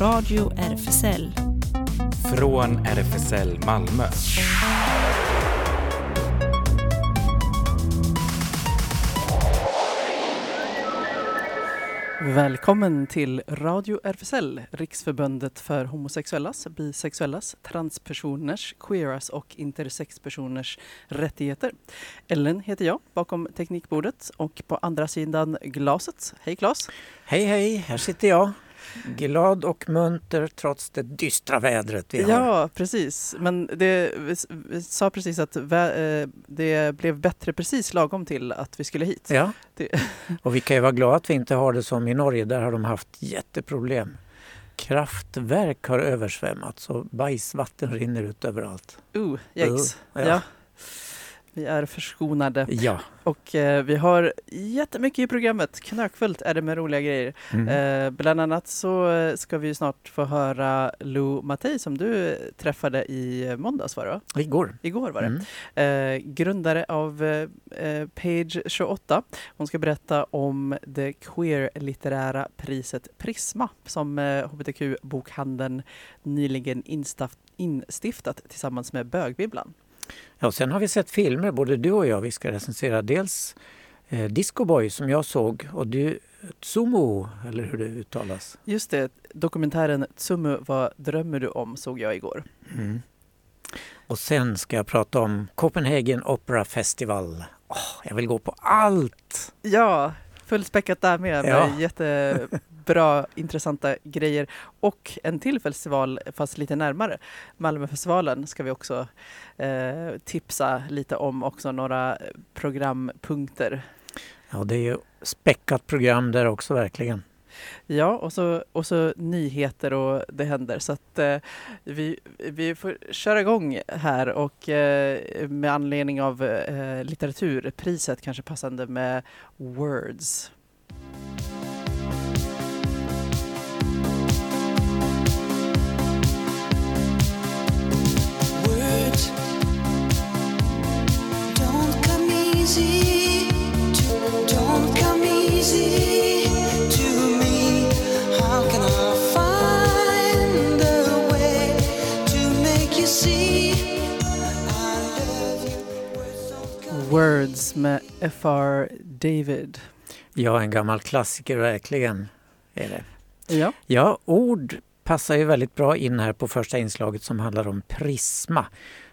Radio RFSL. Från RFSL Malmö. Välkommen till Radio RFSL, Riksförbundet för homosexuellas, bisexuellas, transpersoners, queeras och intersexpersoners rättigheter. Ellen heter jag bakom teknikbordet och på andra sidan glaset. Hej Claes! Hej hej, här sitter jag. Glad och munter trots det dystra vädret vi har. Ja, precis. Men det, vi, vi sa precis att vä, eh, det blev bättre precis lagom till att vi skulle hit. Ja, Det, och vi kan ju vara glada att vi inte har det som i Norge. Där har de haft jätteproblem. Kraftverk har översvämmats och bajsvatten rinner ut överallt. uh, yikes. Uh, ja. ja. Vi är förskonade. Ja. Och eh, vi har jättemycket i programmet. Knökfullt är det med roliga grejer. Mm. Eh, bland annat så eh, ska vi snart få höra Lou Mattei som du träffade i måndags var det va? Igår. Igår var det. Mm. Eh, grundare av eh, eh, Page 28. Hon ska berätta om det queer-litterära priset Prisma som hbtq-bokhandeln nyligen instiftat tillsammans med Bögbibblan. Ja, och sen har vi sett filmer, både du och jag. Vi ska recensera dels eh, Disco Boy som jag såg och du Tsumo, eller hur det uttalas. Just det, dokumentären Tsumu, vad drömmer du om såg jag igår. Mm. Och sen ska jag prata om Copenhagen Opera Festival. Åh, jag vill gå på allt! Ja, fullspäckat där med, med Ja. jättebra, intressanta grejer. Och en till festival, fast lite närmare. Malmöfestivalen ska vi också eh, tipsa lite om också, några programpunkter. Ja, det är ju späckat program där också verkligen. Ja, och så, och så nyheter och det händer. Så att eh, vi, vi får köra igång här och eh, med anledning av eh, litteraturpriset kanske passande med Words. Words don't come easy. to- Don't come easy Words med F.R. David. Ja, en gammal klassiker verkligen. Är det. Ja, Ja, ord passar ju väldigt bra in här på första inslaget som handlar om Prisma.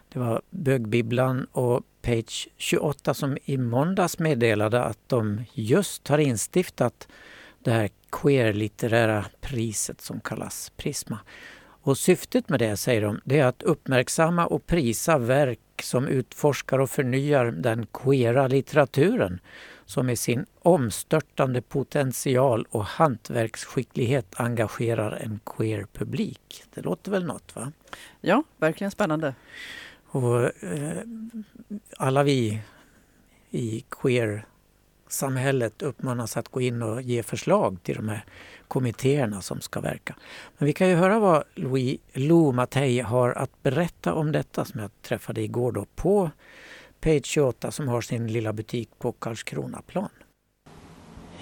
Det var Bögbibblan och Page 28 som i måndags meddelade att de just har instiftat det här queer-litterära priset som kallas Prisma. Och syftet med det, säger de, det är att uppmärksamma och prisa verk som utforskar och förnyar den queera litteraturen som med sin omstörtande potential och hantverksskicklighet engagerar en queer publik. Det låter väl något va? ja verkligen spännande. Och eh, alla vi i queer-samhället uppmanas att gå in och ge förslag till de här kommittéerna som ska verka. Men vi kan ju höra vad Louis, Lou Mattei har att berätta om detta som jag träffade igår då på Page 28 som har sin lilla butik på Karlskronaplan.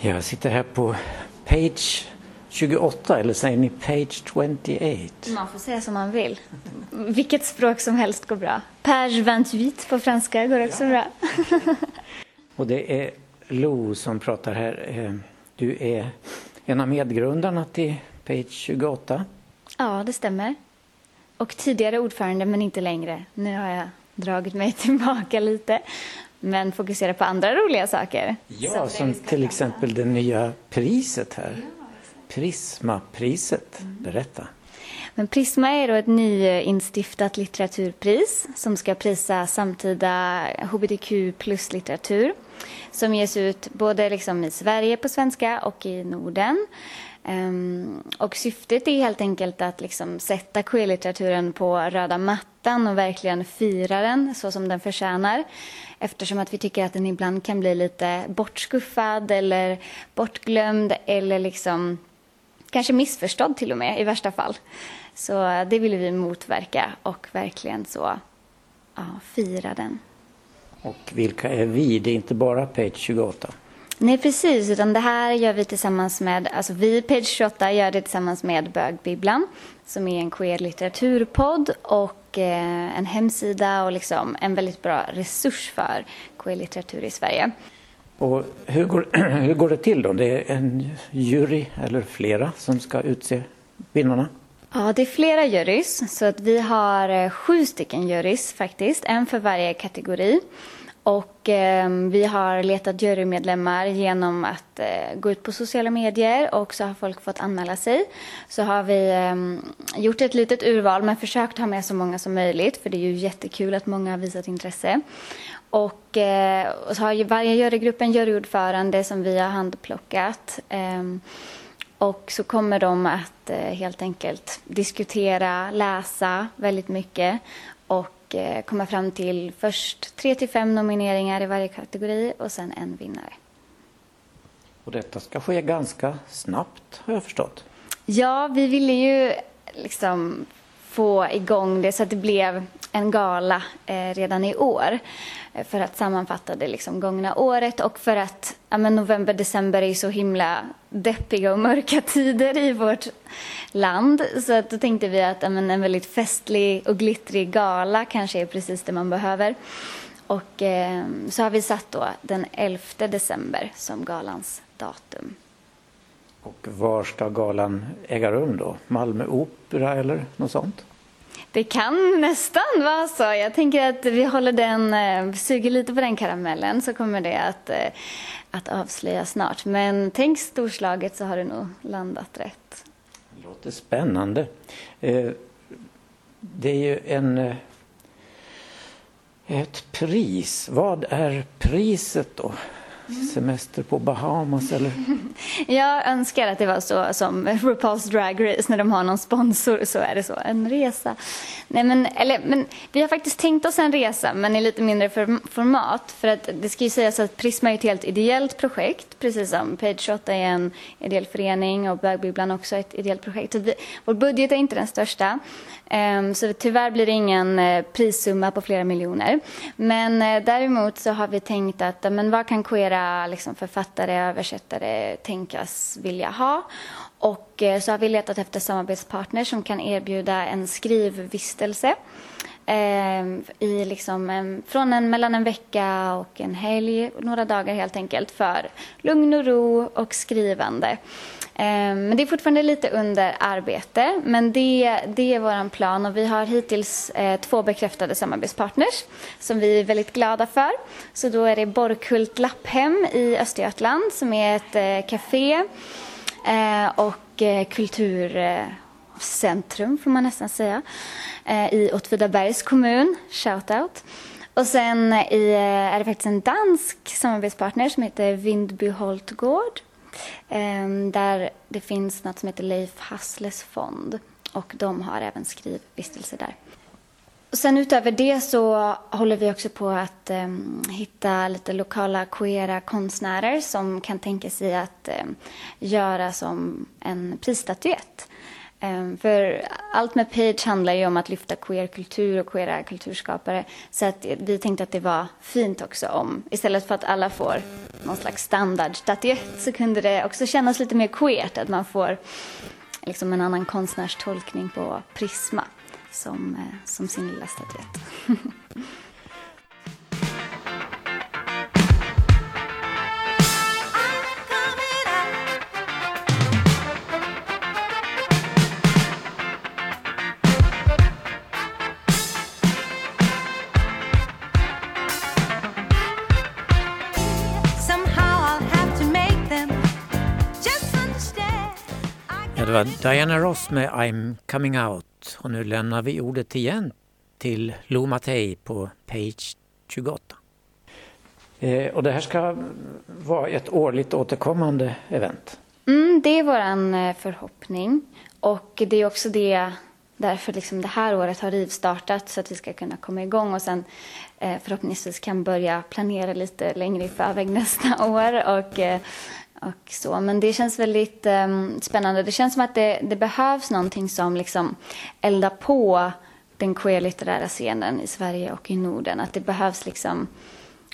Jag sitter här på Page 28 eller säger ni Page 28? Man får säga som man vill. Vilket språk som helst går bra. Page 28 på franska går också bra. Och det är Lo som pratar här. Eh, Du är en av medgrundarna till Page 28. Ja, det stämmer. Och tidigare ordförande, men inte längre. Nu har jag dragit mig tillbaka lite. Men fokuserar på andra roliga saker. Ja, som till exempel det nya priset här. Prismapriset. Berätta. Men Prisma är då ett nyinstiftat litteraturpris som ska prisa samtida hbtq plus-litteratur som ges ut både liksom i Sverige på svenska och i Norden. Um, och syftet är helt enkelt att liksom sätta queerlitteraturen på röda mattan och verkligen fira den så som den förtjänar. Eftersom att vi tycker att den ibland kan bli lite bortskuffad eller bortglömd eller liksom kanske missförstådd till och med i värsta fall. Så det vill vi motverka och verkligen så ja, fira den. Och vilka är vi? Det är inte bara Page 28. Nej, precis. Utan det här gör vi tillsammans med, alltså vi, Page 28, gör det tillsammans med Bögbibblan som är en queer litteraturpodd och eh, en hemsida och liksom en väldigt bra resurs för queer litteratur i Sverige. Och hur går, hur går det till då? Det är en jury eller flera som ska utse vinnarna? Ja, det är flera jurys. Så att vi har eh, sju stycken jurys faktiskt, en för varje kategori. Och eh, vi har letat jurymedlemmar genom att eh, gå ut på sociala medier och så har folk fått anmäla sig. Så har vi eh, gjort ett litet urval men försökt ha med så många som möjligt för det är ju jättekul att många har visat intresse. Och, eh, och så har ju varje jurygrupp en juryordförande som vi har handplockat. Ehm, och så kommer de att eh, helt enkelt diskutera, läsa väldigt mycket och eh, komma fram till först tre till fem nomineringar i varje kategori och sen en vinnare. Och detta ska ske ganska snabbt har jag förstått. Ja, vi ville ju liksom få igång det så att det blev en gala eh, redan i år eh, för att sammanfatta det liksom gångna året och för att ja, men november, december är ju så himla deppiga och mörka tider i vårt land. Så att då tänkte vi att ja, men en väldigt festlig och glittrig gala kanske är precis det man behöver. Och eh, så har vi satt då den 11 december som galans datum. Och var ska galan äga rum då? Malmö Opera eller något sånt? Det kan nästan vara så. Jag tänker att vi håller den, eh, suger lite på den karamellen så kommer det att, eh, att avslöjas snart. Men tänk storslaget så har du nog landat rätt. Det låter spännande. Eh, det är ju en, ett pris. Vad är priset då? Semester på Bahamas eller? Jag önskar att det var så som RuPaul's Drag Race när de har någon sponsor så är det så. En resa. Nej, men, eller, men vi har faktiskt tänkt oss en resa men i lite mindre format. För att det ska ju sägas att Prisma är ett helt ideellt projekt. Precis som Page 28 är en ideell förening och Bögbibblan också ett ideellt projekt. Så vi, vår budget är inte den största. Ehm, så tyvärr blir det ingen eh, prissumma på flera miljoner. Men eh, däremot så har vi tänkt att men vad kan queera liksom, författare, översättare tänkas vilja ha? Och eh, så har vi letat efter samarbetspartners som kan erbjuda en skrivvistelse. Ehm, I liksom en, från en, mellan en vecka och en helg, några dagar helt enkelt, för lugn och ro och skrivande. Ehm, men det är fortfarande lite under arbete, men det, det är vår plan och vi har hittills eh, två bekräftade samarbetspartners som vi är väldigt glada för. Så då är det Borkhult Lapphem i Östergötland som är ett eh, café eh, och eh, eh centrum, får man nästan säga eh, i Åtvidabergs kommun, shoutout. Och sen eh, i, eh, är det faktiskt en dansk samarbetspartner som heter Vindby Holtgård ehm, där det finns något som heter Leif Hassles fond och de har även skrivvistelse där. Och sen utöver det så håller vi också på att eh, hitta lite lokala queera konstnärer som kan tänka sig att eh, göra som en prisstatyett. Ehm, för allt med Page handlar ju om att lyfta queerkultur och queera kulturskapare. Så att vi tänkte att det var fint också om, istället för att alla får någon slags standardstatyett så kunde det också kännas lite mer queert, att man får liksom en annan konstnärstolkning på Prisma som, eh, som sin lilla statyett. det var Diana Ross med I'm coming out. Och nu lämnar vi ordet igen till Lo Mattei på page 28. Eh, och det här ska vara ett årligt återkommande event. Mm, det är vår förhoppning. Och det är också det därför liksom det här året har rivstartat så att vi ska kunna komma igång och sen eh, förhoppningsvis kan börja planera lite längre i förväg nästa år. Och, eh, och så. Men det känns väldigt um, spännande. Det känns som att det, det behövs någonting som liksom eldar på den queer-litterära scenen i Sverige och i Norden. Att det behövs liksom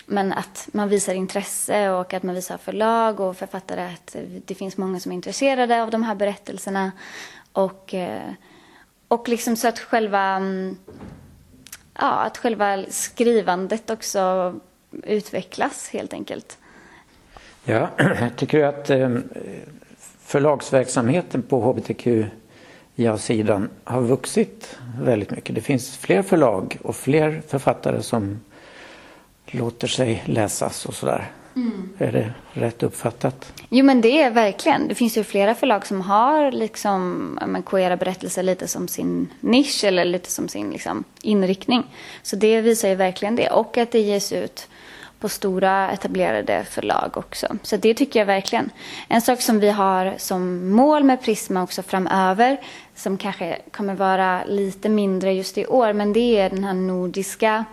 men att man visar intresse och att man visar förlag och författare att det finns många som är intresserade av de här berättelserna. Och, eh, och liksom så att själva, mm, ja, att själva skrivandet också utvecklas helt enkelt. Ja, tycker du att eh, förlagsverksamheten på hbtqia-sidan har vuxit väldigt mycket? Det finns fler förlag och fler författare som låter sig läsas och sådär. Är det rätt uppfattat? Jo men det är verkligen. Det finns ju flera förlag som har liksom, men, queera berättelser lite som sin nisch eller lite som sin liksom, inriktning. Så det visar ju verkligen det. Och att det ges ut på stora etablerade förlag också. Så det tycker jag verkligen. En sak som vi har som mål med Prisma också framöver, som kanske kommer vara lite mindre just i år, men det är den här nordiska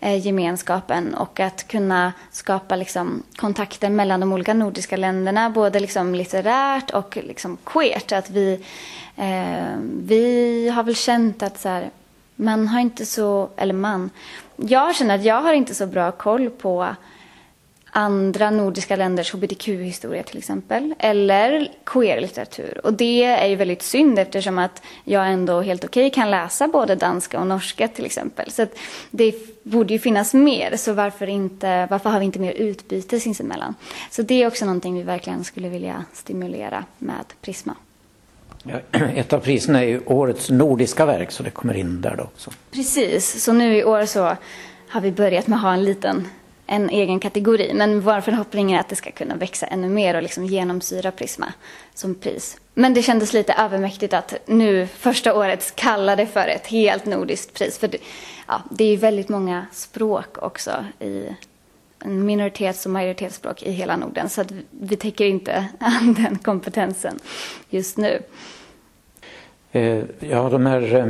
eh, gemenskapen och att kunna skapa liksom, kontakter mellan de olika nordiska länderna, både liksom, litterärt och liksom, queert. Att vi, eh, vi har väl känt att så här, man har inte så, eller man, jag känner att jag har inte så bra koll på andra nordiska länders hbtq-historia till exempel. Eller queer-litteratur. Och det är ju väldigt synd eftersom att jag ändå helt okej kan läsa både danska och norska till exempel. Så att det borde ju finnas mer. Så varför, inte, varför har vi inte mer utbyte sinsemellan? Så det är också någonting vi verkligen skulle vilja stimulera med Prisma. Ett av priserna är ju årets nordiska verk så det kommer in där då också. Precis, så nu i år så har vi börjat med att ha en liten en egen kategori. Men vår förhoppning är att det ska kunna växa ännu mer och liksom genomsyra Prisma som pris. Men det kändes lite övermäktigt att nu första året kalla det för ett helt nordiskt pris. För det, ja, det är ju väldigt många språk också i en minoritets och majoritetsspråk i hela Norden. Så att vi täcker inte an den kompetensen just nu. Eh, Ja, de här eh,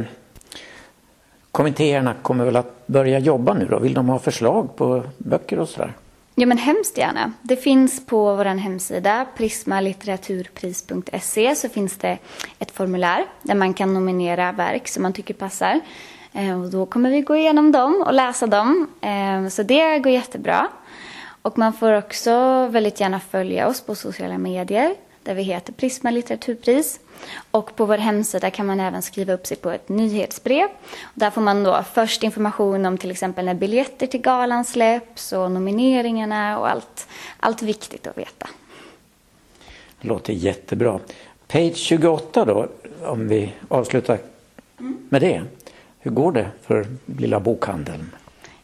kommittéerna kommer väl att börja jobba nu då? Vill de ha förslag på böcker och sådär? Ja, men hemskt gärna. Det finns på vår hemsida, prismalitteraturpris.se, så finns det ett formulär där man kan nominera verk som man tycker passar. Eh, och då kommer vi gå igenom dem och läsa dem. Eh, så det går jättebra. Och man får också väldigt gärna följa oss på sociala medier där vi heter Prisma litteraturpris. Och på vår hemsida kan man även skriva upp sig på ett nyhetsbrev. Där får man då först information om till exempel när biljetter till galan släpps och nomineringarna och allt, allt viktigt att veta. Låter jättebra. Page 28 då, om vi avslutar med det. Hur går det för lilla bokhandeln?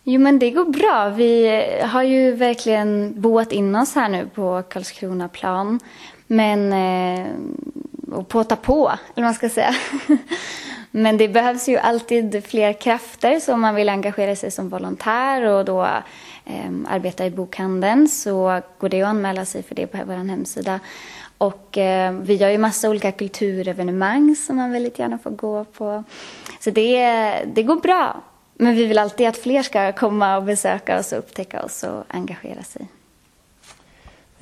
Jo, men det går bra. Vi har ju verkligen boat in oss här nu på Karlskronaplan. Men, eh, och påta på, eller vad man ska säga. Men det behövs ju alltid fler krafter, så om man vill engagera sig som volontär och då eh, arbeta i bokhandeln så går det att anmäla sig för det på vår hemsida. Och eh, vi gör ju massa olika kulturevenemang som man väldigt gärna får gå på. Så det, det går bra. Men vi vill alltid att fler ska komma och besöka oss och upptäcka oss och engagera sig.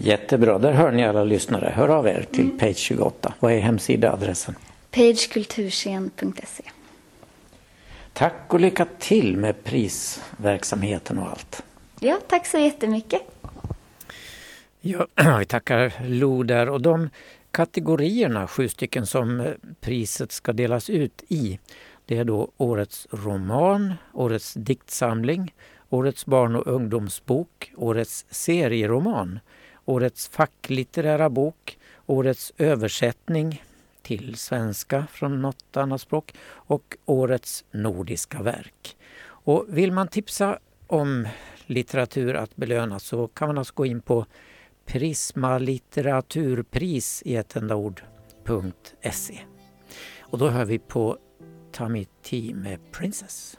Jättebra, där hör ni alla lyssnare. Hör av er till page 28. Vad är hemsidaadressen? pagekulturscen.se Tack och lycka till med prisverksamheten och allt. Ja, tack så jättemycket. Ja, vi tackar Lo där och de kategorierna, sju stycken som eh, priset ska delas ut i, det är då årets roman, årets diktsamling, årets barn och ungdomsbok, årets serieroman, årets facklitterära bok, årets översättning till svenska från något annat språk och årets nordiska verk. Och vill man tipsa om litteratur att belöna så kan man alltså gå in på Prisma litteraturpris i ett enda ord.se. Och då hör vi på Tommy T med Princess.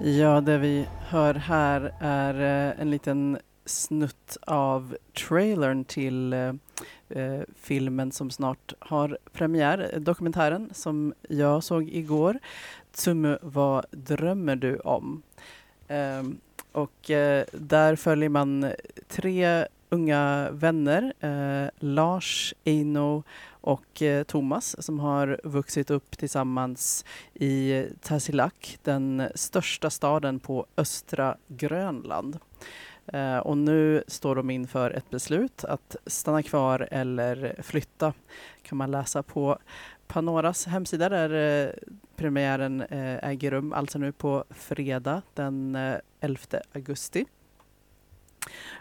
Ja, det vi hör här är eh, en liten snutt av trailern till eh, eh, filmen som snart har premiär, dokumentären som jag såg igår. Tsumu, vad drömmer du om? Eh, och eh, där följer man tre unga vänner, eh, Lars, Eino och eh, Thomas som har vuxit upp tillsammans i Tasiilaq, den största staden på östra Grönland. Eh, och nu står de inför ett beslut att stanna kvar eller flytta. kan man läsa på Panoras hemsida där eh, premiären eh, äger rum, alltså nu på fredag den eh, 11 augusti.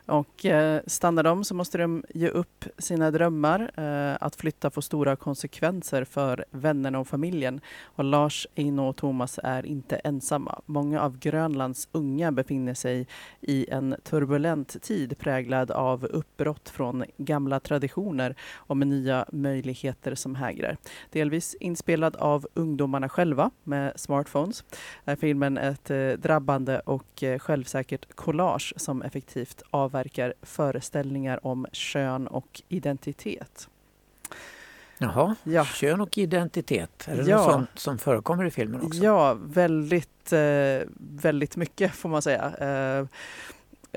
Och eh, stannar de så måste de ge upp sina drömmar. Eh, att flytta får stora konsekvenser för vännerna och familjen. Och Lars, Eino och Thomas är inte ensamma. Många av Grönlands unga befinner sig i en turbulent tid präglad av uppbrott från gamla traditioner och med nya möjligheter som hägrar. Delvis inspelad av ungdomarna själva med smartphones är filmen ett eh, drabbande och eh, självsäkert collage som effektivt avverkar föreställningar om kön och identitet. Jaha, Ja. kön och identitet. Är det Ja. något sånt som förekommer i filmen också? Ja, väldigt, eh, väldigt mycket får man säga. Eh,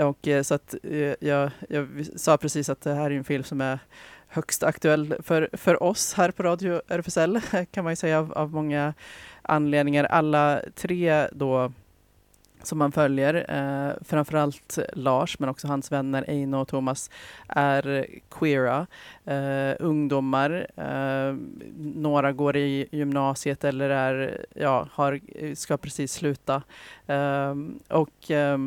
och eh, så att jag, jag sa precis att det här är en film som är högst aktuell för, för oss här på Radio RFSL kan man ju säga av, av många anledningar. Alla tre då som man följer, eh, framförallt Lars men också hans vänner Eino och Thomas är queera, eh, ungdomar. Eh, några går i gymnasiet eller är, ja, har, ska precis sluta. Eh, och eh,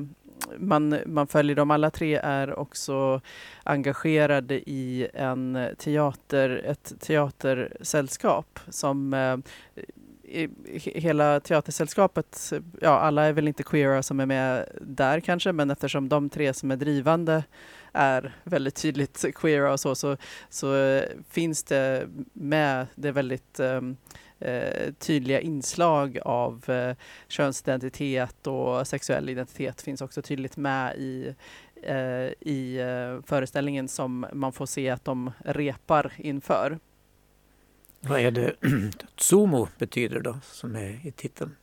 man, man följer dem. Alla tre är också engagerade i en teater, ett teatersällskap som eh, hela teatersällskapet, ja alla är väl inte queera som är med där kanske, men eftersom de tre som är drivande är väldigt tydligt queera och så, så, så eh, finns det med det väldigt um, eh, tydliga inslag av eh, könsidentitet och sexuell identitet finns också tydligt med i, eh, i eh, föreställningen som man får se att de repar inför. Vad är det Tsumo betyder då, som är i titeln?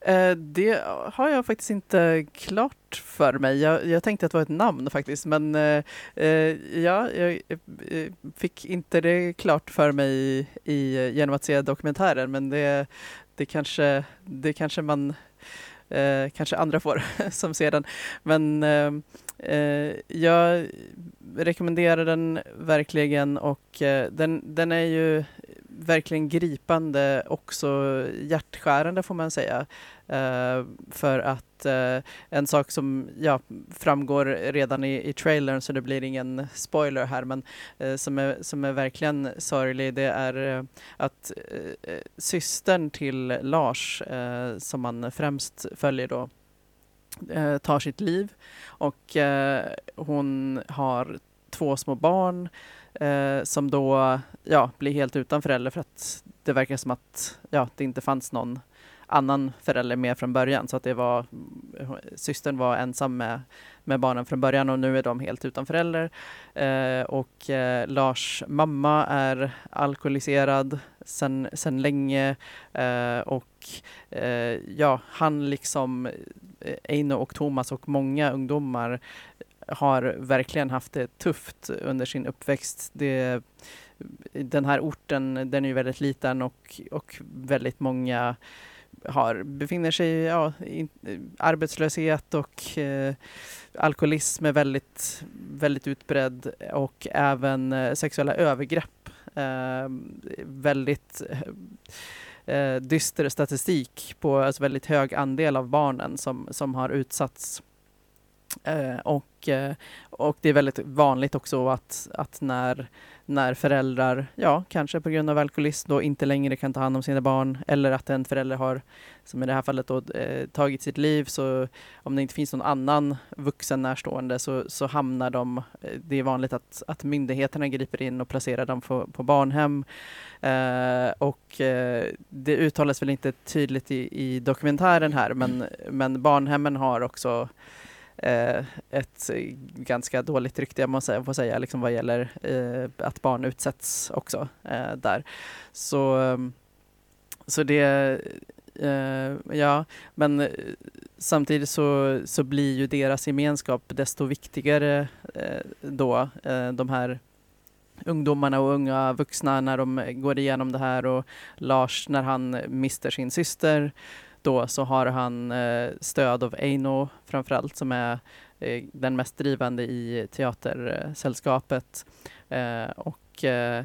Eh, det har jag faktiskt inte klart för mig. Jag, jag tänkte att det var ett namn faktiskt, men eh, eh ja, jag eh, fick inte det klart för mig i, i, genom att se dokumentären, men det, det, kanske, det kanske man eh, kanske andra får som ser den. Men eh, eh, jag rekommenderar den verkligen och eh, den, den är ju verkligen gripande, också hjärtskärande får man säga. Uh, för att uh, en sak som ja, framgår redan i, i trailern, så det blir ingen spoiler här, men uh, som, är, som är verkligen sorglig, det är att systern till Lars, som man främst följer då, tar sitt liv och hon har två små barn eh, som då ja, blir helt utan förälder för att det verkar som att ja, det inte fanns någon annan förälder med från början så att det var systern var ensam med, med barnen från början och nu är de helt utan förälder. Eh, och eh, Lars mamma är alkoholiserad sen, sen länge eh, och eh, ja, han liksom eh, Eino och Thomas och många ungdomar har verkligen haft det tufft under sin uppväxt. Det, den här orten den är ju väldigt liten och, och väldigt många har, befinner sig i ja, in, arbetslöshet och eh, alkoholism är väldigt, väldigt utbredd och även eh, sexuella övergrepp. Eh, väldigt eh, eh dyster statistik på alltså väldigt hög andel av barnen som, som har utsatts. Eh, och, eh, och det är väldigt vanligt också att, att när, när föräldrar, ja kanske på grund av alkoholism då inte längre kan ta hand om sina barn eller att en förälder har, som i det här fallet då, eh, tagit sitt liv så om det inte finns någon annan vuxen närstående så, så hamnar de, eh, det är vanligt att, att myndigheterna griper in och placerar dem på, på barnhem. Eh, och eh, det uttalas väl inte tydligt i, i dokumentären här men, men barnhemmen har också Eh, ett eh, ganska dåligt rykte, jag måste få säga, liksom vad gäller eh, att barn utsätts också eh, där. Så, eh, så det, eh, ja, men samtidigt så, så blir ju deras gemenskap desto viktigare eh, då, eh, de här ungdomarna och unga vuxna när de går igenom det här och Lars när han mister sin syster då så har han eh, stöd av Eino framförallt som är eh, den mest drivande i teatersällskapet. Eh, och eh,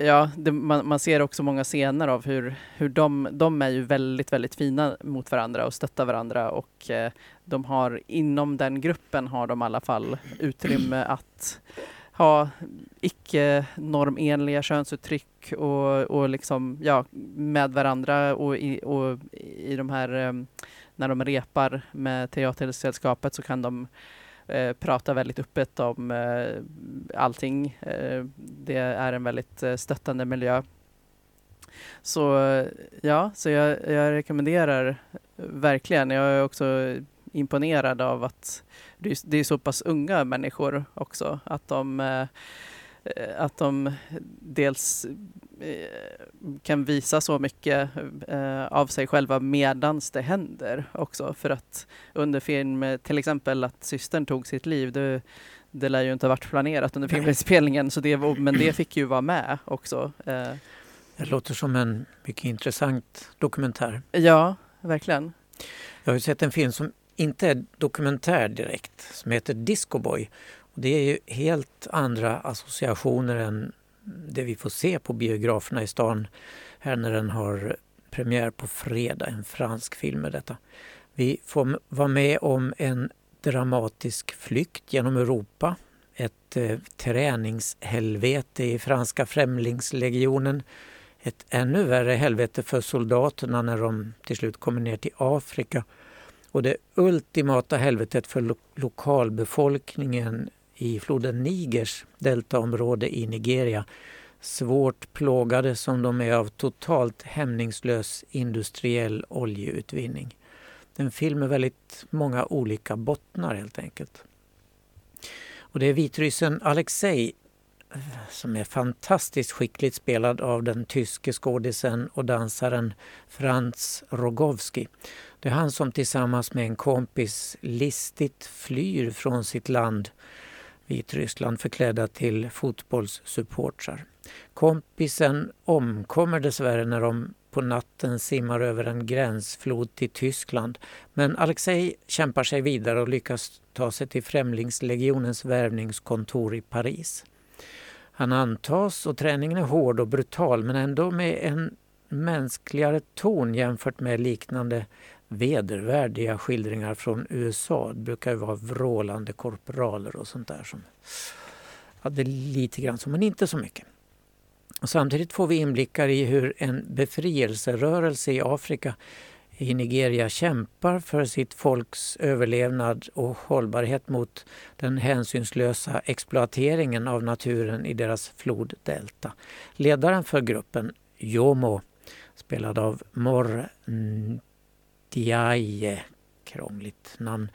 ja, det, man, man ser också många scener av hur, hur de, de är ju väldigt, väldigt fina mot varandra och stöttar varandra och eh, de har inom den gruppen har de i alla fall utrymme att ha icke-normenliga könsuttryck och, och liksom, ja, med varandra och i, och i de här, ehm, när de repar med teatersällskapet så kan de eh, prata väldigt öppet om eh, allting. Eh, det är en väldigt eh, stöttande miljö. Så ja, så jag, jag rekommenderar verkligen. Jag är också imponerad av att det är, så pass unga människor också. Att de, eh, att de dels eh, kan visa så mycket eh, av sig själva medans det händer också. För att under film, till exempel att systern tog sitt liv, det, det lär ju inte ha varit planerat under filminspelningen, så det, var- men det fick ju vara med också. Det låter som en mycket intressant dokumentär. Ja, verkligen. Jag har ju sett en film som inte är dokumentär direkt, som heter Disco Boy. Och det är ju helt andra associationer än det vi får se på biograferna i stan här när den har premiär på fredag, en fransk film med detta. Vi får vara med om en dramatisk flykt genom Europa, ett eh, träningshelvete i franska främlingslegionen, ett ännu värre helvete för soldaterna när de till slut kommer ner till Afrika och det ultimata helvetet för lo- lokalbefolkningen i floden Nigers deltaområde i Nigeria. Svårt plågade som de är av totalt hämningslös industriell oljeutvinning. En film med väldigt många olika bottnar helt enkelt. Och det är vitryssen Alexei som är fantastiskt skickligt spelad av den tyske skådisen och dansaren Franz Rogowski. Det är han som tillsammans med en kompis listigt flyr från sitt land, Vitryssland, förklädda till fotbollssupportrar. Kompisen omkommer dessvärre när de på natten simmar över en gränsflod till Tyskland. Men Alexei kämpar sig vidare och lyckas ta sig till Främlingslegionens värvningskontor i Paris. Han antas och träningen är hård och brutal men ändå med en mänskligare ton jämfört med liknande vedervärdiga skildringar från USA. Det brukar ju vara vrålande korporaler och sånt där som hade lite grann så, men inte så mycket. Och samtidigt får vi inblickar i hur en befrielserörelse i Afrika i Nigeria kämpar för sitt folks överlevnad och hållbarhet mot den hänsynslösa exploateringen av naturen i deras floddelta. Ledaren för gruppen, Jomo, spelad av Mor Ndiaye, eh, krångligt namn.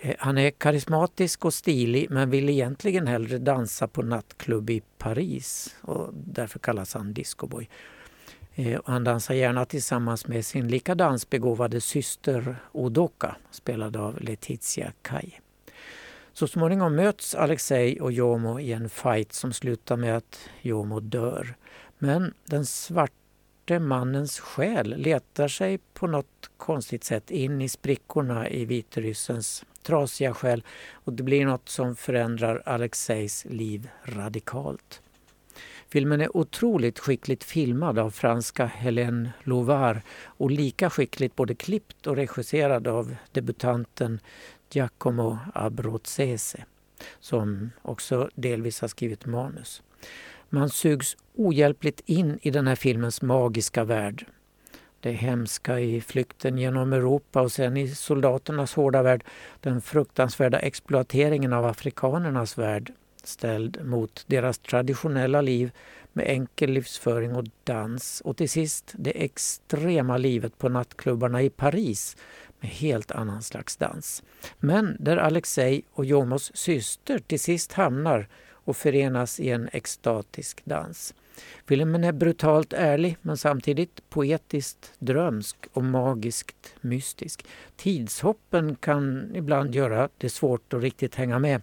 Eh, han är karismatisk och stilig men vill egentligen hellre dansa på nattklubb i Paris och därför kallas han discoboy. Eh, han dansar gärna tillsammans med sin lika dansbegåvade syster Odoka spelad av Letizia Kai. Så småningom möts Alexei och Jomo i en fight som slutar med att Jomo dör. Men den svarte mannens själ letar sig på något konstigt sätt in i sprickorna i vitryssens trasiga själ och det blir något som förändrar Alexejs liv radikalt. Filmen är otroligt skickligt filmad av franska Hélène Lovar och lika skickligt både klippt och regisserad av debutanten Giacomo Abruzzese som också delvis har skrivit manus. Man sugs ohjälpligt in i den här filmens magiska värld. Det hemska i flykten genom Europa och sen i soldaternas hårda värld den fruktansvärda exploateringen av afrikanernas värld ställd mot deras traditionella liv med enkel livsföring och dans och till sist det extrema livet på nattklubbarna i Paris med helt annan slags dans. Men där Alexei och Jomos syster till sist hamnar och förenas i en extatisk dans. Filmen är brutalt ärlig men samtidigt poetiskt drömsk och magiskt mystisk. Tidshoppen kan ibland göra det svårt att riktigt hänga med.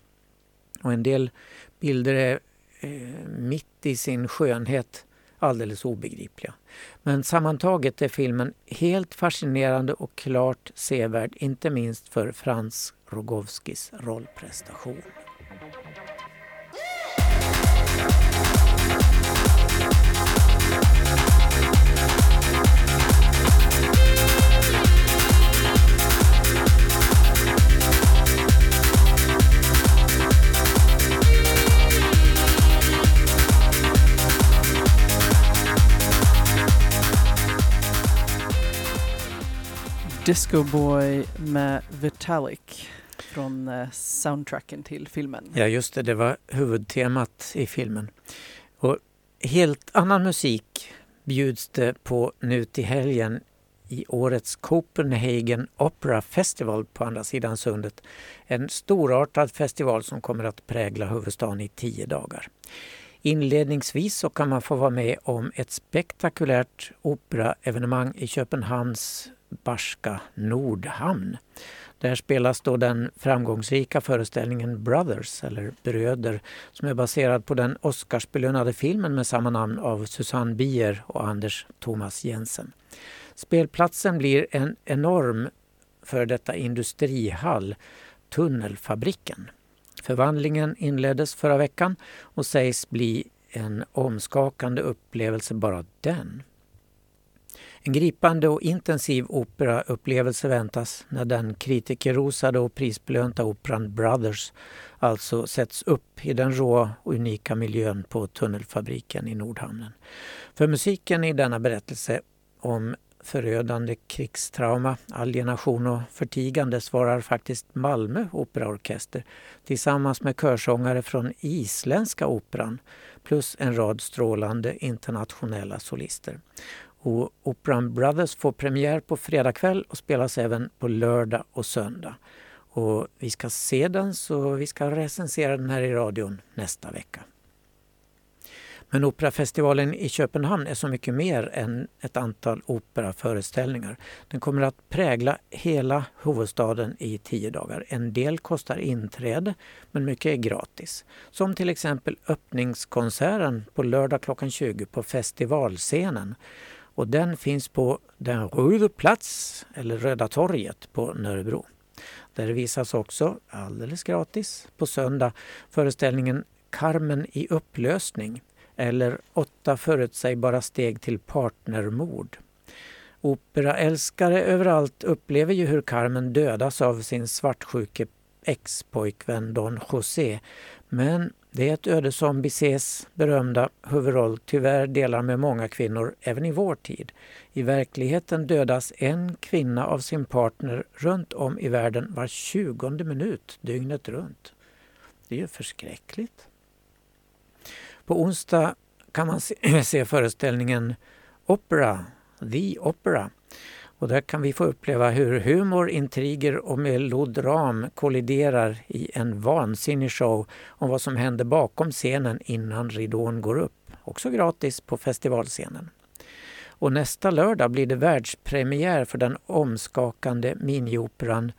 Och en del bilder är eh, mitt i sin skönhet alldeles obegripliga. Men sammantaget är filmen helt fascinerande och klart sevärd, inte minst för Frans Rogowskis rollprestation. Disco Boy med Vitalik från eh, soundtracken till filmen. Ja just det, det var huvudtemat i filmen. Och helt annan musik bjuds det på nu till helgen i årets Copenhagen Opera Festival på andra sidan sundet. En storartad festival som kommer att prägla huvudstaden i tio dagar. Inledningsvis så kan man få vara med om ett spektakulärt operaevenemang i Köpenhamns barska Nordhamn. Där spelas då den framgångsrika föreställningen Brothers, eller Bröder, som är baserad på den Oscarsbelönade filmen med samma namn av Susanne Bier och Anders Thomas Jensen. Spelplatsen blir en enorm för detta industrihall, Tunnelfabriken. Förvandlingen inleddes förra veckan och sägs bli en omskakande upplevelse bara den. En gripande och intensiv operaupplevelse väntas när den kritikerrosade och prisbelönta operan Brothers alltså sätts upp i den råa och unika miljön på tunnelfabriken i Nordhamnen. För musiken i denna berättelse om förödande krigstrauma, alienation och förtigande svarar faktiskt Malmö operaorkester tillsammans med körsångare från isländska operan plus en rad strålande internationella solister. Och operan Brothers får premiär på fredag kväll och spelas även på lördag och söndag. Och vi ska se den så vi ska recensera den här i radion nästa vecka. Men Operafestivalen i Köpenhamn är så mycket mer än ett antal operaföreställningar. Den kommer att prägla hela huvudstaden i tio dagar. En del kostar inträde, men mycket är gratis. Som till exempel öppningskonserten på lördag klockan 20 på festivalscenen. Och den finns på den Röda plats, eller Röda torget på Nörrebro. Där visas också, alldeles gratis, på söndag föreställningen Carmen i upplösning eller Åtta förutsägbara steg till partnermord. Operaälskare överallt upplever ju hur Carmen dödas av sin svartsjuke ex-pojkvän Don José. Men det är ett öde som Bizets berömda huvudroll tyvärr delar med många kvinnor även i vår tid. I verkligheten dödas en kvinna av sin partner runt om i världen var tjugonde minut dygnet runt. Det är ju förskräckligt. På onsdag kan man se, se föreställningen Opera, The Opera. Och där kan vi få uppleva hur humor, intriger och melodram kolliderar i en vansinnig show om vad som händer bakom scenen innan ridån går upp. Också gratis på festivalscenen. Och nästa lördag blir det världspremiär för den omskakande minioperan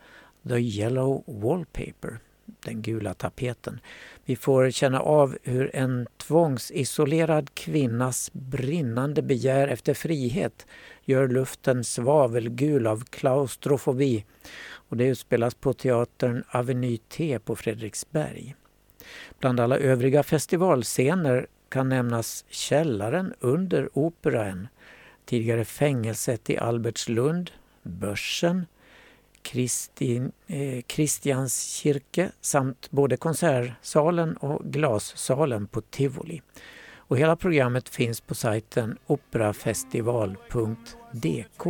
The Yellow Wallpaper, den gula tapeten. Vi får känna av hur en tvångsisolerad kvinnas brinnande begär efter frihet gör luften svavelgul av klaustrofobi. Och det utspelas på teatern Avenue T på Fredriksberg. Bland alla övriga festivalscener kan nämnas källaren under Operan, tidigare fängelset i Albertslund, Börsen, Kristians eh, Kristianskirke samt både konsertsalen och glassalen på Tivoli. Och hela programmet finns på sajten operafestival.dk.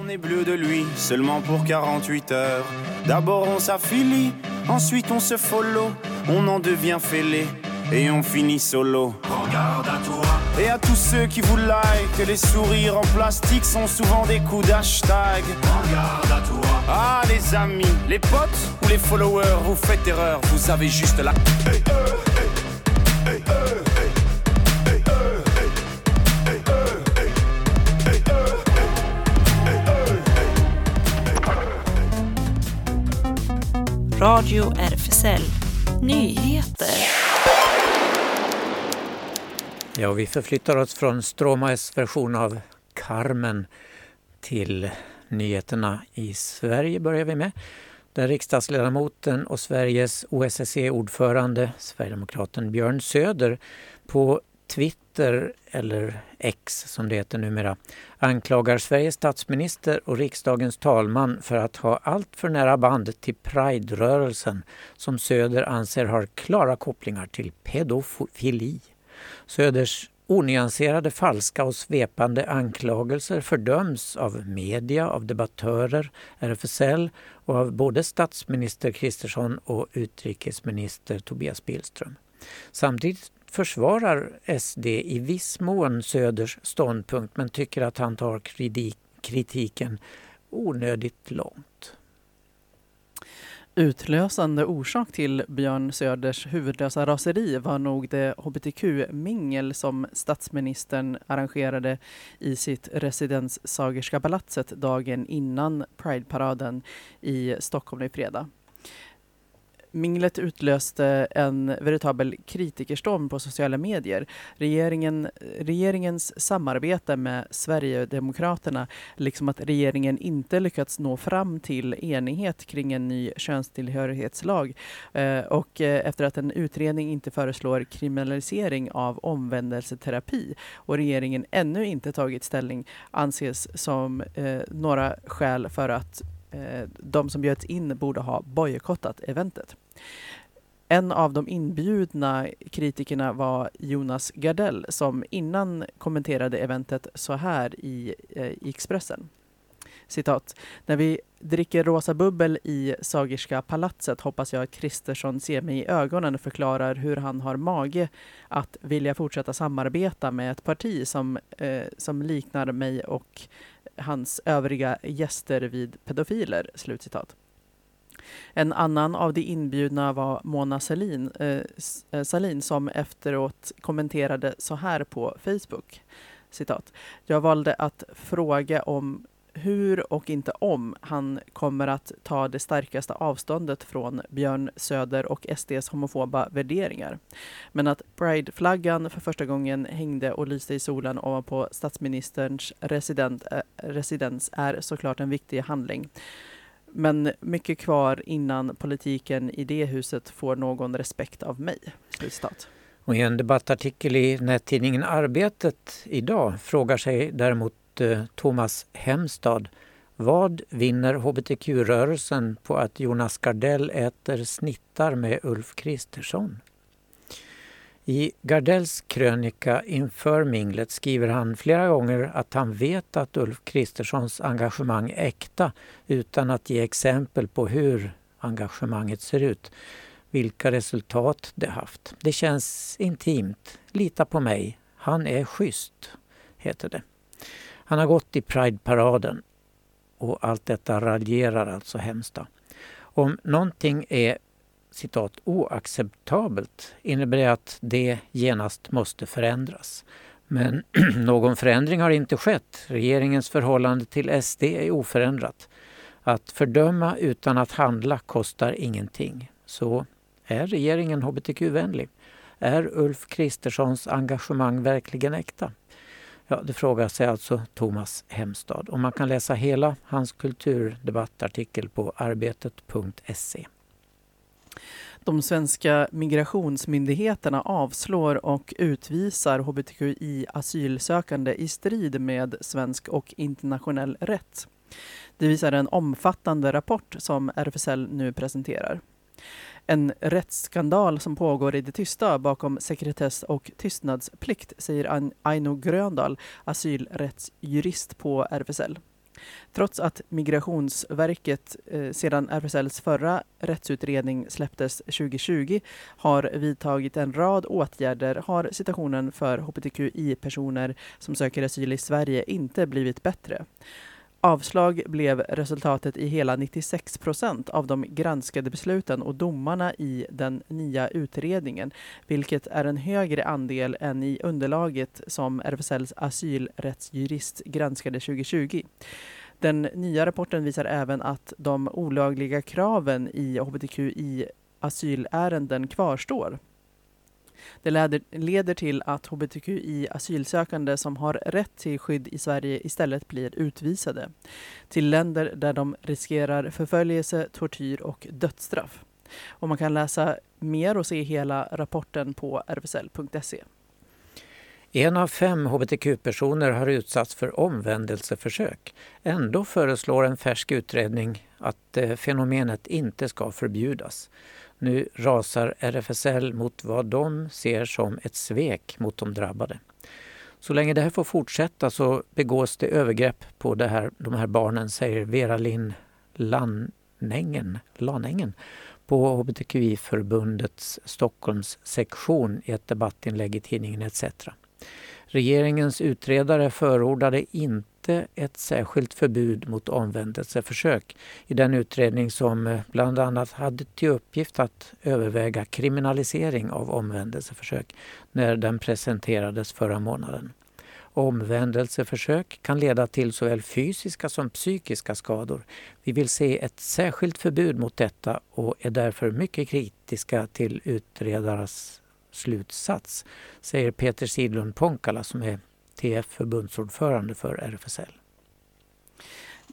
On est bleu de lui seulement pour 48 heures. D'abord on s'affilie, ensuite on se follow, on en devient fêlé et on finit solo. Regarde à toi. Et à tous ceux qui vous like, les sourires en plastique sont souvent des coups d'hashtag. Regarde à toi. Ah les amis, les potes ou les followers, vous faites erreur, vous avez juste la... Radio RFSL Nyheter. Ja, vi förflyttar oss från Stromaes version av Carmen till nyheterna i Sverige börjar vi med. Där riksdagsledamoten och Sveriges OSSE-ordförande, Sverigedemokraten Björn Söder, på Twitter, eller X som det heter numera, anklagar Sveriges statsminister och riksdagens talman för att ha allt för nära band till Pride-rörelsen som Söder anser har klara kopplingar till pedofili. Söders onyanserade, falska och svepande anklagelser fördöms av media, av debattörer, RFSL och av både statsminister Kristersson och utrikesminister Tobias Billström. Samtidigt försvarar SD i viss mån Söders ståndpunkt men tycker att han tar kritiken onödigt långt. Utlösande orsak till Björn Söders huvudlösa raseri var nog det hbtq-mingel som statsministern arrangerade i sitt residens Sagerska palatset dagen innan Pride-paraden i Stockholm i fredag. Minglet utlöste en veritabel kritikerstorm på sociala medier. Regeringen, regeringens samarbete med Sverigedemokraterna, liksom att regeringen inte lyckats nå fram till enighet kring en ny könstillhörighetslag eh, och eh, efter att en utredning inte föreslår kriminalisering av omvändelseterapi och regeringen ännu inte tagit ställning anses som eh, några skäl för att eh, de som bjöds in borde ha bojkottat eventet. En av de inbjudna kritikerna var Jonas Gardell som innan kommenterade eventet så här i, eh, i Expressen. Citat. När vi dricker rosa bubbel i Sagerska palatset hoppas jag att Kristersson ser mig i ögonen och förklarar hur han har mage att vilja fortsätta samarbeta med ett parti som, eh, som liknar mig och hans övriga gäster vid pedofiler. Slutcitat. En annan av de inbjudna var Mona Salin, eh, eh Salin som efteråt kommenterade så här på Facebook. Citat. Jag valde att fråga om hur och inte om han kommer att ta det starkaste avståndet från Björn Söder och SDs homofoba värderingar. Men att Pride-flaggan för första gången hängde och lyste i solen ovanpå statsministerns resident, eh, residens är såklart en viktig handling. Men mycket kvar innan politiken i det huset får någon respekt av mig. Slutcitat. Och I en debattartikel i nättidningen Arbetet idag frågar sig däremot eh, Thomas Hemstad vad vinner hbtq-rörelsen på att Jonas Gardell äter snittar med Ulf Kristersson? I Gardells krönika inför minglet skriver han flera gånger att han vet att Ulf Kristerssons engagemang är äkta utan att ge exempel på hur engagemanget ser ut, vilka resultat det haft. Det känns intimt. Lita på mig. Han är schysst, heter det. Han har gått i Pride-paraden och allt detta raljerar alltså Hemsta. Om någonting är citat oacceptabelt innebär det att det genast måste förändras. Men någon förändring har inte skett. Regeringens förhållande till SD är oförändrat. Att fördöma utan att handla kostar ingenting. Så är regeringen hbtq-vänlig? Är Ulf Kristerssons engagemang verkligen äkta? Ja, det frågar sig alltså Thomas Hemstad och man kan läsa hela hans kulturdebattartikel på arbetet.se. De svenska migrationsmyndigheterna avslår och utvisar hbtqi-asylsökande i strid med svensk och internationell rätt. Det visar en omfattande rapport som RFSL nu presenterar. En rättsskandal som pågår i det tysta bakom sekretess och tystnadsplikt, säger Aino Gröndal, asylrättsjurist på RFSL. Trots att Migrationsverket eh, sedan RFSLs förra rättsutredning släpptes 2020 har vidtagit en rad åtgärder har situationen för hbtqi-personer som söker asyl i Sverige inte blivit bättre. Avslag blev resultatet i hela 96 procent av de granskade besluten och domarna i den nya utredningen, vilket är en högre andel än i underlaget som RFSLs asylrättsjurist granskade 2020. Den nya rapporten visar även att de olagliga kraven i hbtqi asylärenden kvarstår. Det leder, leder till att hbtqi-asylsökande som har rätt till skydd i Sverige istället blir utvisade till länder där de riskerar förföljelse, tortyr och dödsstraff. Och man kan läsa mer och se hela rapporten på rfsl.se. En av fem hbtq-personer har utsatts för omvändelseförsök. Ändå föreslår en färsk utredning att eh, fenomenet inte ska förbjudas. Nu rasar RFSL mot vad de ser som ett svek mot de drabbade. Så länge det här får fortsätta så begås det övergrepp på det här, de här barnen, säger Vera Linn Lanängen, Lanängen på hbtqi-förbundets Stockholmssektion i ett debattinlägg i tidningen ETC. Regeringens utredare förordade inte ett särskilt förbud mot omvändelseförsök i den utredning som eh, bland annat hade till uppgift att överväga kriminalisering av omvändelseförsök när den presenterades förra månaden. Omvändelseförsök kan leda till såväl fysiska som psykiska skador. Vi vill se ett särskilt förbud mot detta och är därför mycket kritiska till utredarens slutsats, säger Peter Sidlund Ponkala som är TF förbundsordförande för RFSL.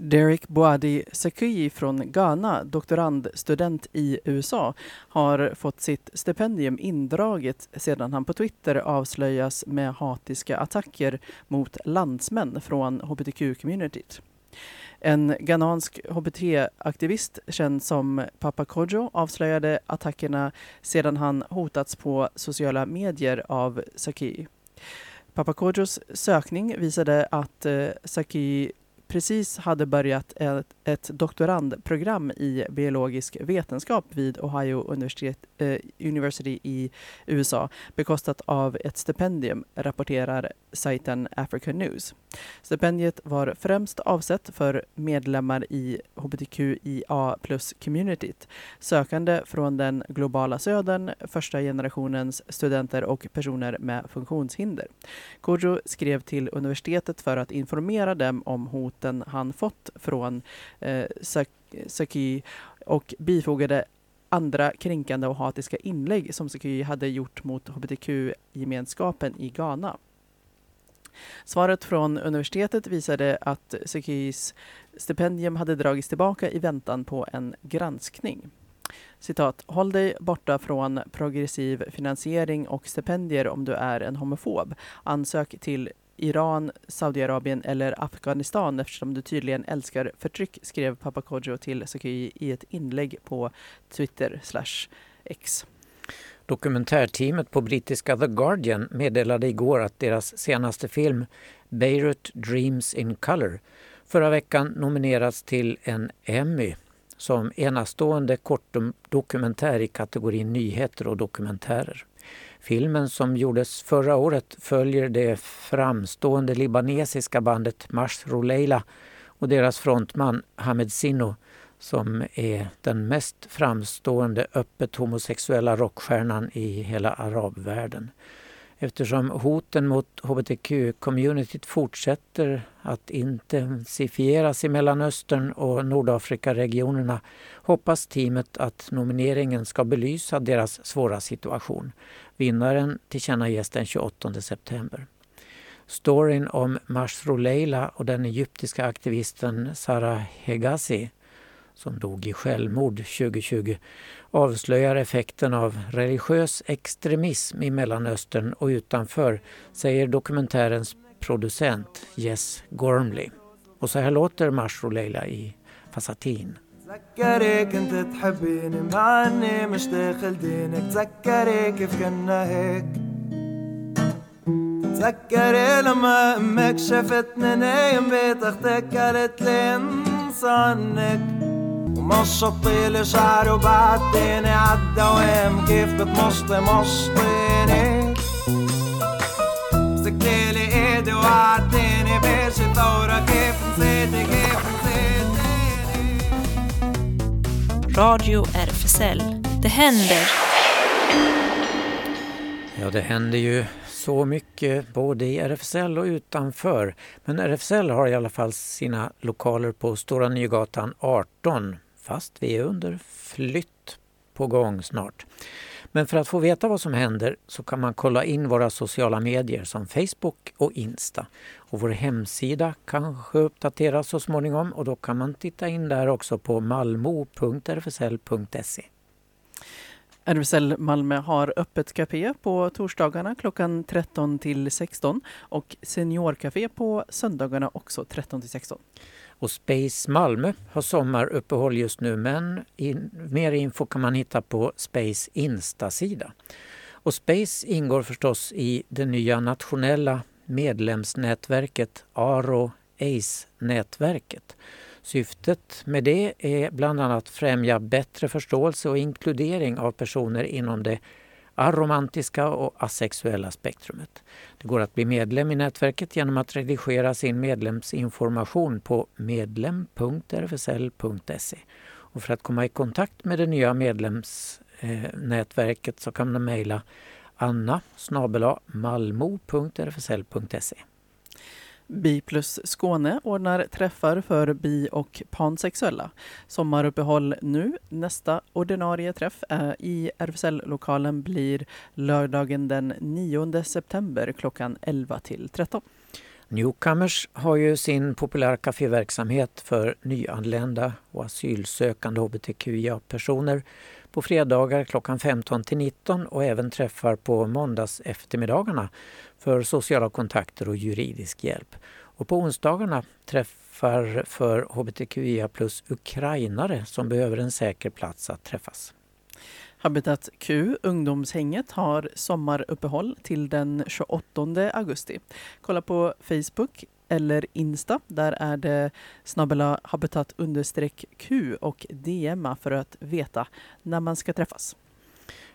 Derek Boadi Sekui från Ghana, doktorandstudent i USA, har fått sitt stipendium indraget sedan han på Twitter avslöjas med hatiska attacker mot landsmän från hbtq-communityt. En ghanansk hbt-aktivist känd som Papa Kojo avslöjade attackerna sedan han hotats på sociala medier av Saki. Papa sökning visade att eh, Saki precis hade börjat ett, ett doktorandprogram i biologisk vetenskap vid Ohio Universitet, eh, University i USA bekostat av ett stipendium, rapporterar sajten African News. Stipendiet var främst avsett för medlemmar i hbtqia plus-communityt, sökande från den globala södern, första generationens studenter och personer med funktionshinder. Kodjo skrev till universitetet för att informera dem om hot hoten han fått från eh, Saki och bifogade andra kränkande och hatiska inlägg som Saki hade gjort mot hbtq-gemenskapen i Ghana. Svaret från universitetet visade att Sekis stipendium hade dragits tillbaka i väntan på en granskning. Citat, håll dig borta från progressiv finansiering och stipendier om du är en homofob. Ansök till Iran, Saudiarabien eller Afghanistan eftersom du tydligen älskar förtryck, skrev pappa Kodjo till Seki i ett inlägg på Twitter slash X. Dokumentärteamet på brittiska The Guardian meddelade igår att deras senaste film Beirut Dreams in Color förra veckan nominerats till en Emmy som enastående kortdokumentär i kategorin nyheter och dokumentärer. Filmen som gjordes förra året följer det framstående libanesiska bandet Mashro Leila och deras frontman Hamed Sinno som är den mest framstående öppet homosexuella rockstjärnan i hela arabvärlden. Eftersom hoten mot hbtq-communityt fortsätter att intensifieras i Mellanöstern och Nordafrikaregionerna hoppas teamet att nomineringen ska belysa deras svåra situation. Vinnaren tillkännages den 28 september. Storyn om Mashru Leila och den egyptiska aktivisten Sara Hegazi som dog i självmord 2020 avslöjar effekten av religiös extremism i Mellanöstern och utanför, säger dokumentärens producent Jess Gormley. Och så här låter Mashro Leila i Fasatin. تذكري كنت تحبيني مع اني مش داخل دينك تذكري كيف كنا هيك تذكري لما امك شافتني نايم بيت اختك قالت لي انسى عنك Mossa pelissä aerobaatteen ädda och hemgiftet måste, måste ner. Se keli edu aateen ja vesi taura kefen sete, kefen sete. Radio RFSL. Det händer. Ja, det händer ju så mycket både i RFSL och utanför. Men RFSL har i alla fall sina lokaler på Stora Nygatan 18 fast vi är under flytt på gång snart. Men för att få veta vad som händer så kan man kolla in våra sociala medier som Facebook och Insta. Och vår hemsida kanske uppdateras så småningom och då kan man titta in där också på malmo.rfsl.se. RFSL Malmö har öppet café på torsdagarna klockan 13 till 16 och seniorcafé på söndagarna också 13 till 16. Och Space Malmö har sommaruppehåll just nu men in, mer info kan man hitta på Space Insta-sida. Och Space ingår förstås i det nya nationella medlemsnätverket Aro ACE-nätverket. Syftet med det är bland annat främja bättre förståelse och inkludering av personer inom det aromantiska och asexuella spektrumet. Det går att bli medlem i nätverket genom att redigera sin medlemsinformation på medlem.rfsl.se. Och för att komma i kontakt med det nya medlemsnätverket så kan man mejla anna malmo.rfsl.se. Bi plus Skåne ordnar träffar för bi och pansexuella. Sommaruppehåll nu. Nästa ordinarie träff eh, i RFSL-lokalen blir lördagen den 9 september klockan 11 till 13. Newcomers har ju sin populära kaféverksamhet för nyanlända och asylsökande hbtqia-personer på fredagar klockan 15 till 19 och även träffar på måndags eftermiddagarna för sociala kontakter och juridisk hjälp. Och på onsdagarna träffar för hbtqia plus ukrainare som behöver en säker plats att träffas. Habitat Q, ungdomshänget, har sommaruppehåll till den 28 augusti. Kolla på Facebook eller Insta. Där är det snabbela habitat understreck Q och DMa för att veta när man ska träffas.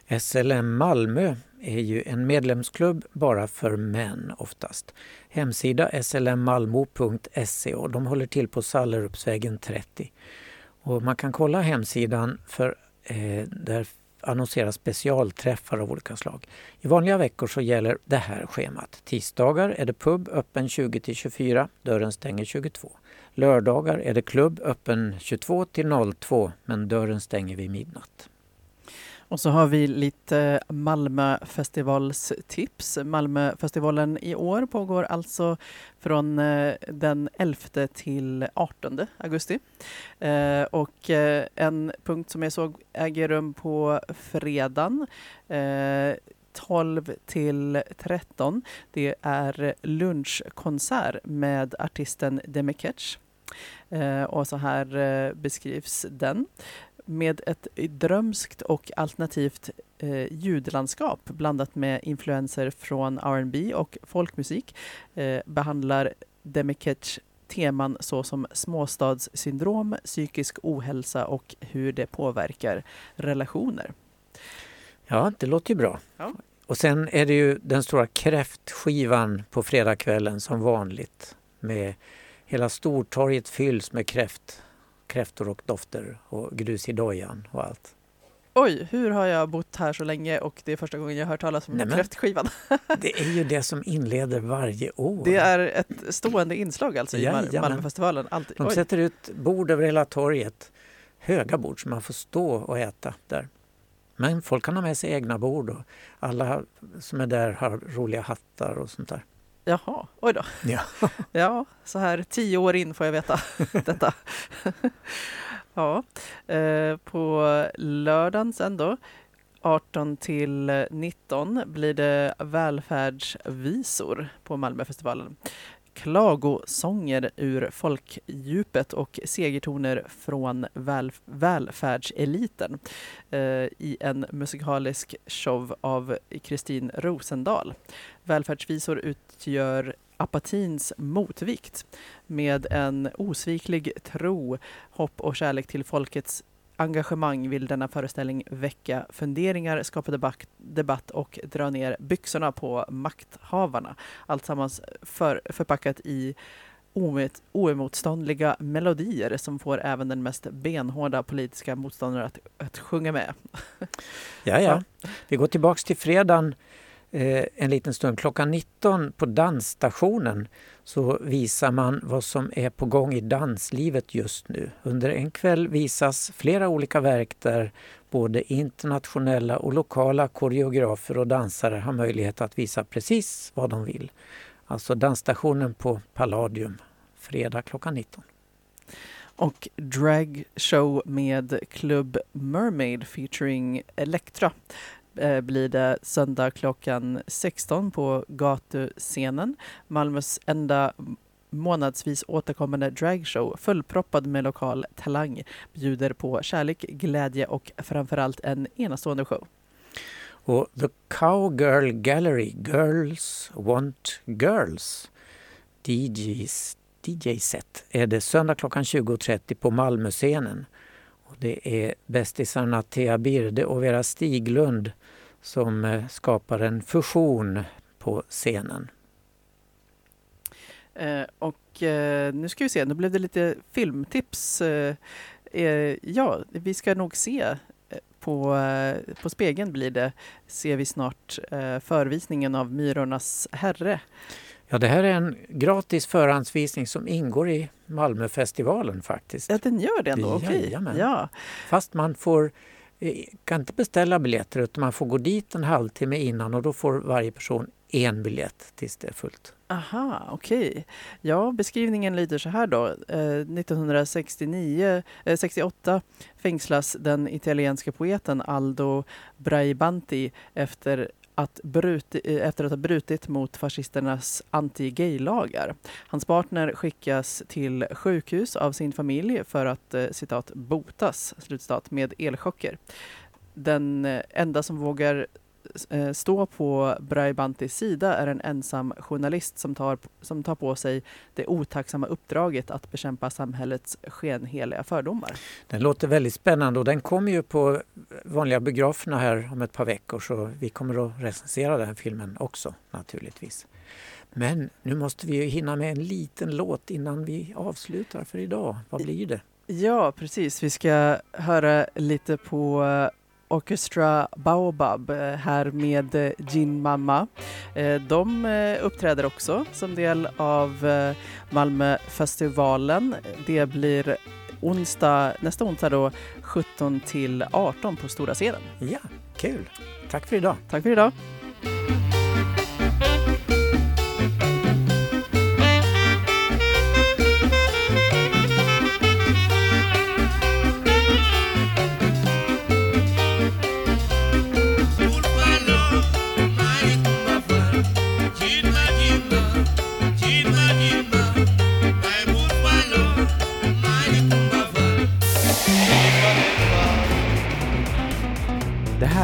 SLM Malmö är ju en medlemsklubb bara för män oftast. Hemsida slmmalmo.se och de håller till på Sallerupsvägen 30. Och man kan kolla hemsidan för eh, där annonseras specialträffar av olika slag. I vanliga veckor så gäller det här schemat. Tisdagar är det pub öppen 20 till 24, dörren stänger 22. Lördagar är det klubb öppen 22 till 02 men dörren stänger vid midnatt. Och så har vi lite Malmöfestivalstips. Malmöfestivalen i år pågår alltså från eh, den 11 till 18 augusti. Eh, och eh, en punkt som jag såg äger rum på fredagen 12 till 13. Det är lunchkonsert med artisten Demi Ketch. Och så här beskrivs den med ett drömskt och alternativt eh, ljudlandskap blandat med influenser från R&B och folkmusik eh, behandlar Demeketch teman såsom småstadssyndrom, psykisk ohälsa och hur det påverkar relationer. Ja, det låter ju bra. Ja. Och sen är det ju den stora kräftskivan på fredagskvällen som vanligt. Med hela Stortorget fylls med kräft, kräftor och dofter och grus i dojan och allt. Oj, hur har jag bott här så länge och det är första gången jag hört talas om Nämen. kräftskivan. Det är ju det som inleder varje år. Det är ett stående inslag alltså i Mal- Jajamän. Malmöfestivalen. Alltid. De sätter ut bord över hela torget. Höga bord som man får stå och äta där. Men folk kan ha med sig egna bord och alla som är där har roliga hattar och sånt där. Jaha, oj då. Ja. Ja, så här tio år in får jag veta detta. Ja, eh, på lördagen sen då 18 till 19 blir det välfärdsvisor på Malmöfestivalen. Klagosånger ur folkdjupet och segertoner från väl, välfärdseliten eh, i en musikalisk show av Kristin Rosendahl. Välfärdsvisor utgör apatins motvikt med en osviklig tro, hopp och kärlek till folkets engagemang vill denna föreställning väcka funderingar, skapa debatt, debatt och dra ner byxorna på makthavarna. Alltsammans för, förpackat i oemot, oemotståndliga melodier som får även den mest benhårda politiska motståndare att, att sjunga med. Ja, ja. Vi går tillbaks till fredagen Eh, en liten stund. Klockan 19 på dansstationen så visar man vad som är på gång i danslivet just nu. Under en kväll visas flera olika verk där både internationella och lokala koreografer och dansare har möjlighet att visa precis vad de vill. Alltså dansstationen på Palladium, fredag klockan 19. och Drag Show med Club Mermaid featuring Elektra Eh, blir det söndag klockan 16 på gatuscenen. Malmös enda månadsvis återkommande dragshow fullproppad med lokal talang bjuder på kärlek, glädje och framförallt en enastående show. Och The Cowgirl Gallery, Girls Want Girls, DJs, DJ-set, är det söndag klockan 20.30 på Malmöscenen. Och det är bästisarna Thea Birde och Vera Stiglund som eh, skapar en fusion på scenen. Eh, och eh, nu ska vi se, nu blev det lite filmtips. Ja, vi ska nog se på, på spegeln blir det, ser vi snart förvisningen av Myrornas herre. Ja, det här är en gratis förhandsvisning som ingår i Malmöfestivalen faktiskt. Ja, den gör det ändå? Okej. Jajamän. Ja. Fast man får, Eh, kan inte beställa biljetter utan man får gå dit en halvtimme innan och då får varje person en biljett tills det är fullt. Aha, okej. Ja, beskrivningen lyder så här då. Eh, 1969, eh, 68 fängslas den italienska poeten Aldo Braibanti efter att, bruti, eh, efter att ha brutit mot fascisternas anti-gay-lagar. Hans partner skickas till sjukhus av sin familj för att eh, citat botas slutstat, med elchocker. Den eh, enda som vågar stå på Braibantis sida är en ensam journalist som tar, som tar på sig det otacksamma uppdraget att bekämpa samhällets skenheliga fördomar. Den låter väldigt spännande och den kommer ju på vanliga biograferna här om ett par veckor så vi kommer att recensera den filmen också naturligtvis. Men nu måste vi hinna med en liten låt innan vi avslutar för idag. Vad blir det? Ja, precis. Vi ska höra lite på eh, Orchestra Baobab eh, här med eh, Gin Mamma. Eh, De eh, uppträder också som del av eh, Malmöfestivalen. Det blir onsdag, nästa onsdag då 17 till 18 på stora scenen. Ja, kul! Tack för idag! Tack för idag!